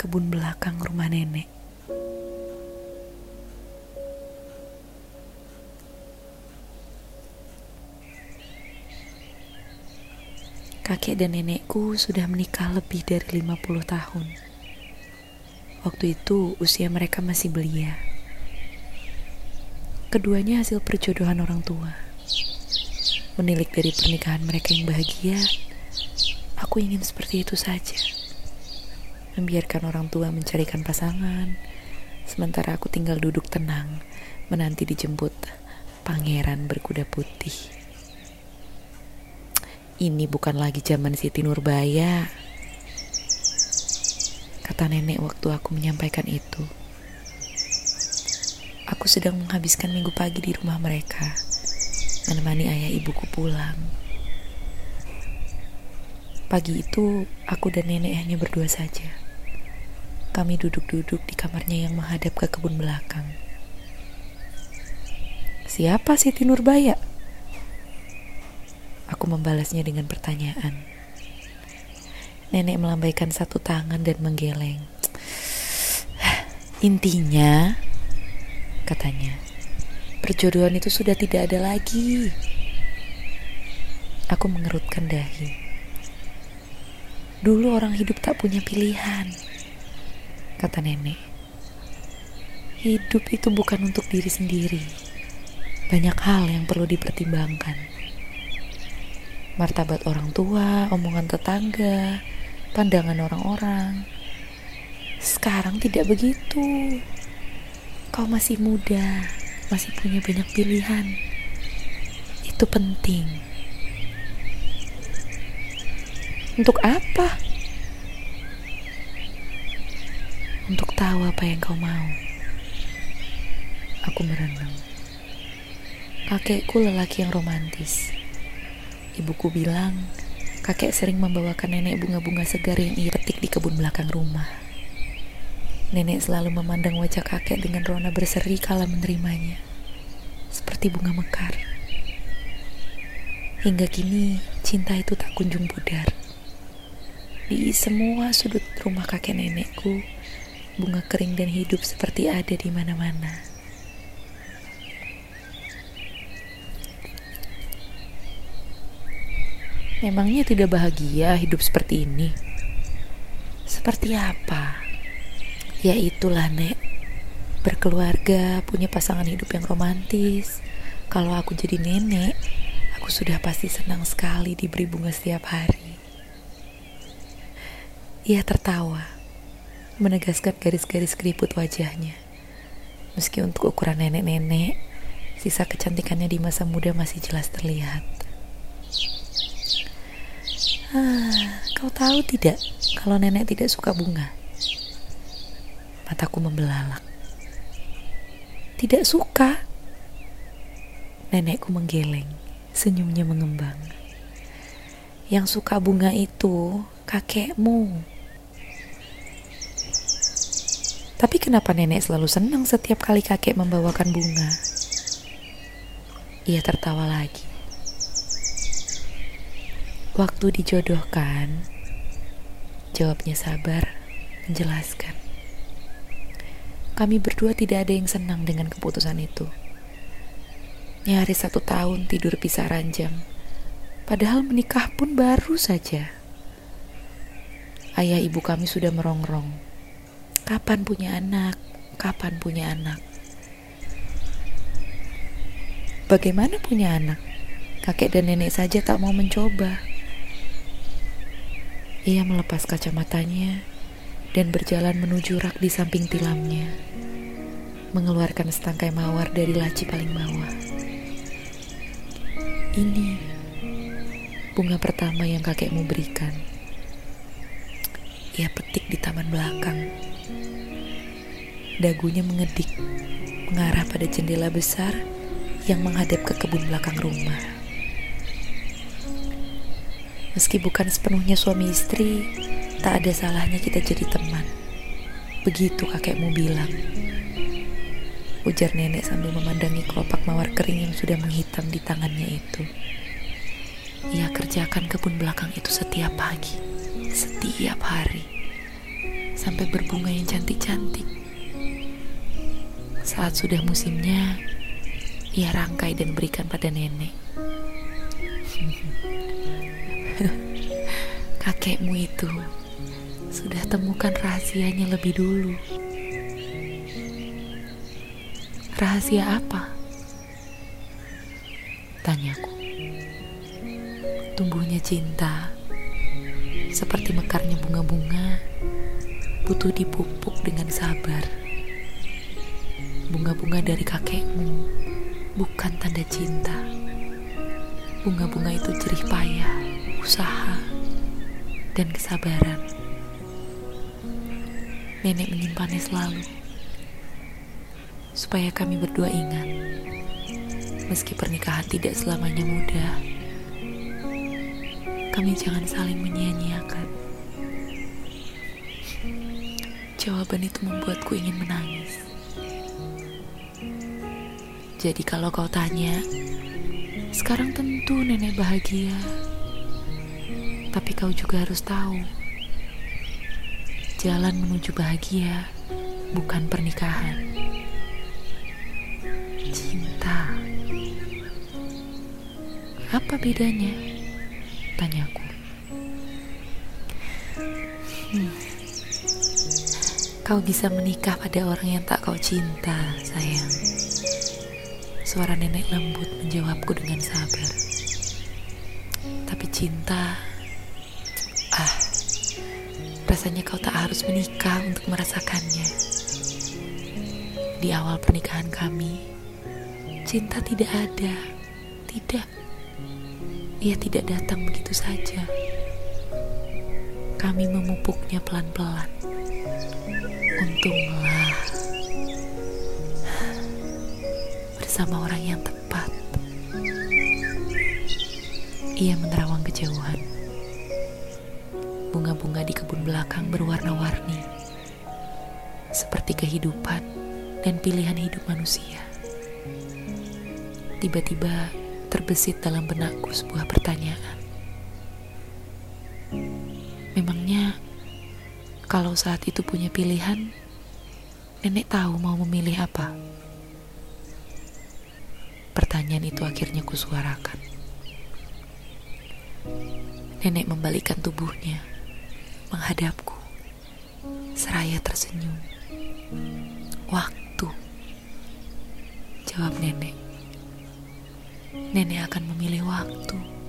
kebun belakang rumah nenek. Kakek dan nenekku sudah menikah lebih dari 50 tahun. Waktu itu usia mereka masih belia. Keduanya hasil perjodohan orang tua. Menilik dari pernikahan mereka yang bahagia, aku ingin seperti itu saja. Membiarkan orang tua mencarikan pasangan, sementara aku tinggal duduk tenang, menanti dijemput pangeran berkuda putih. Ini bukan lagi zaman Siti Nurbaya. Kata nenek waktu aku menyampaikan itu. Aku sedang menghabiskan minggu pagi di rumah mereka, menemani ayah ibuku pulang. Pagi itu, aku dan nenek hanya berdua saja. Kami duduk-duduk di kamarnya yang menghadap ke kebun belakang. Siapa Siti Nurbaya? Aku membalasnya dengan pertanyaan. Nenek melambaikan satu tangan dan menggeleng. Intinya, katanya, perjodohan itu sudah tidak ada lagi. Aku mengerutkan dahi. Dulu orang hidup tak punya pilihan, kata nenek. Hidup itu bukan untuk diri sendiri. Banyak hal yang perlu dipertimbangkan martabat orang tua, omongan tetangga, pandangan orang-orang. Sekarang tidak begitu. Kau masih muda, masih punya banyak pilihan. Itu penting. Untuk apa? Untuk tahu apa yang kau mau. Aku merenung. Kakekku lelaki yang romantis Ibuku bilang, kakek sering membawakan nenek bunga-bunga segar yang ia petik di kebun belakang rumah. Nenek selalu memandang wajah kakek dengan rona berseri kala menerimanya, seperti bunga mekar. Hingga kini, cinta itu tak kunjung pudar. Di semua sudut rumah kakek nenekku, bunga kering dan hidup seperti ada di mana-mana. Memangnya tidak bahagia hidup seperti ini? Seperti apa? Ya itulah, Nek. Berkeluarga, punya pasangan hidup yang romantis. Kalau aku jadi nenek, aku sudah pasti senang sekali diberi bunga setiap hari. Ia tertawa, menegaskan garis-garis keriput wajahnya. Meski untuk ukuran nenek-nenek, sisa kecantikannya di masa muda masih jelas terlihat. Ah, kau tahu tidak kalau nenek tidak suka bunga? Mataku membelalak. Tidak suka. Nenekku menggeleng, senyumnya mengembang. Yang suka bunga itu kakekmu. Tapi kenapa nenek selalu senang setiap kali kakek membawakan bunga? Ia tertawa lagi. Waktu dijodohkan, jawabnya sabar, menjelaskan. Kami berdua tidak ada yang senang dengan keputusan itu. Nyaris satu tahun tidur pisah ranjang, padahal menikah pun baru saja. Ayah ibu kami sudah merongrong. Kapan punya anak? Kapan punya anak? Bagaimana punya anak? Kakek dan nenek saja tak mau mencoba. Ia melepas kacamatanya dan berjalan menuju rak di samping tilamnya, mengeluarkan setangkai mawar dari laci paling bawah. Ini bunga pertama yang kakekmu berikan. Ia petik di taman belakang. Dagunya mengedik, mengarah pada jendela besar yang menghadap ke kebun belakang rumah. Meski bukan sepenuhnya suami istri, tak ada salahnya kita jadi teman. Begitu kakekmu bilang. Ujar nenek sambil memandangi kelopak mawar kering yang sudah menghitam di tangannya itu. Ia kerjakan kebun belakang itu setiap pagi, setiap hari. sampai berbunga yang cantik-cantik. Saat sudah musimnya, ia rangkai dan berikan pada nenek. Kakekmu itu sudah temukan rahasianya lebih dulu. Rahasia apa? Tanyaku. Tumbuhnya cinta, seperti mekarnya bunga-bunga, butuh dipupuk dengan sabar. Bunga-bunga dari kakekmu bukan tanda cinta. Bunga-bunga itu jerih payah, usaha, dan kesabaran. Nenek menyimpannya selalu, supaya kami berdua ingat, meski pernikahan tidak selamanya mudah, kami jangan saling menyia-nyiakan. Jawaban itu membuatku ingin menangis. Jadi kalau kau tanya, sekarang tentu nenek bahagia. Tapi kau juga harus tahu, jalan menuju bahagia bukan pernikahan. Cinta. Apa bedanya? Tanyaku. Hmm. Kau bisa menikah pada orang yang tak kau cinta, sayang. Suara nenek lembut menjawabku dengan sabar. Tapi cinta, ah, rasanya kau tak harus menikah untuk merasakannya. Di awal pernikahan kami, cinta tidak ada, tidak. Ia tidak datang begitu saja. Kami memupuknya pelan-pelan. Untunglah bersama orang yang tepat. Ia menerawang kejauhan. Bunga-bunga di kebun belakang berwarna-warni, seperti kehidupan dan pilihan hidup manusia. Tiba-tiba terbesit dalam benakku sebuah pertanyaan. Memangnya, kalau saat itu punya pilihan, nenek tahu mau memilih apa? Pertanyaan itu akhirnya kusuarakan. Nenek membalikkan tubuhnya, menghadapku, seraya tersenyum. Waktu, jawab nenek. Nenek akan memilih waktu.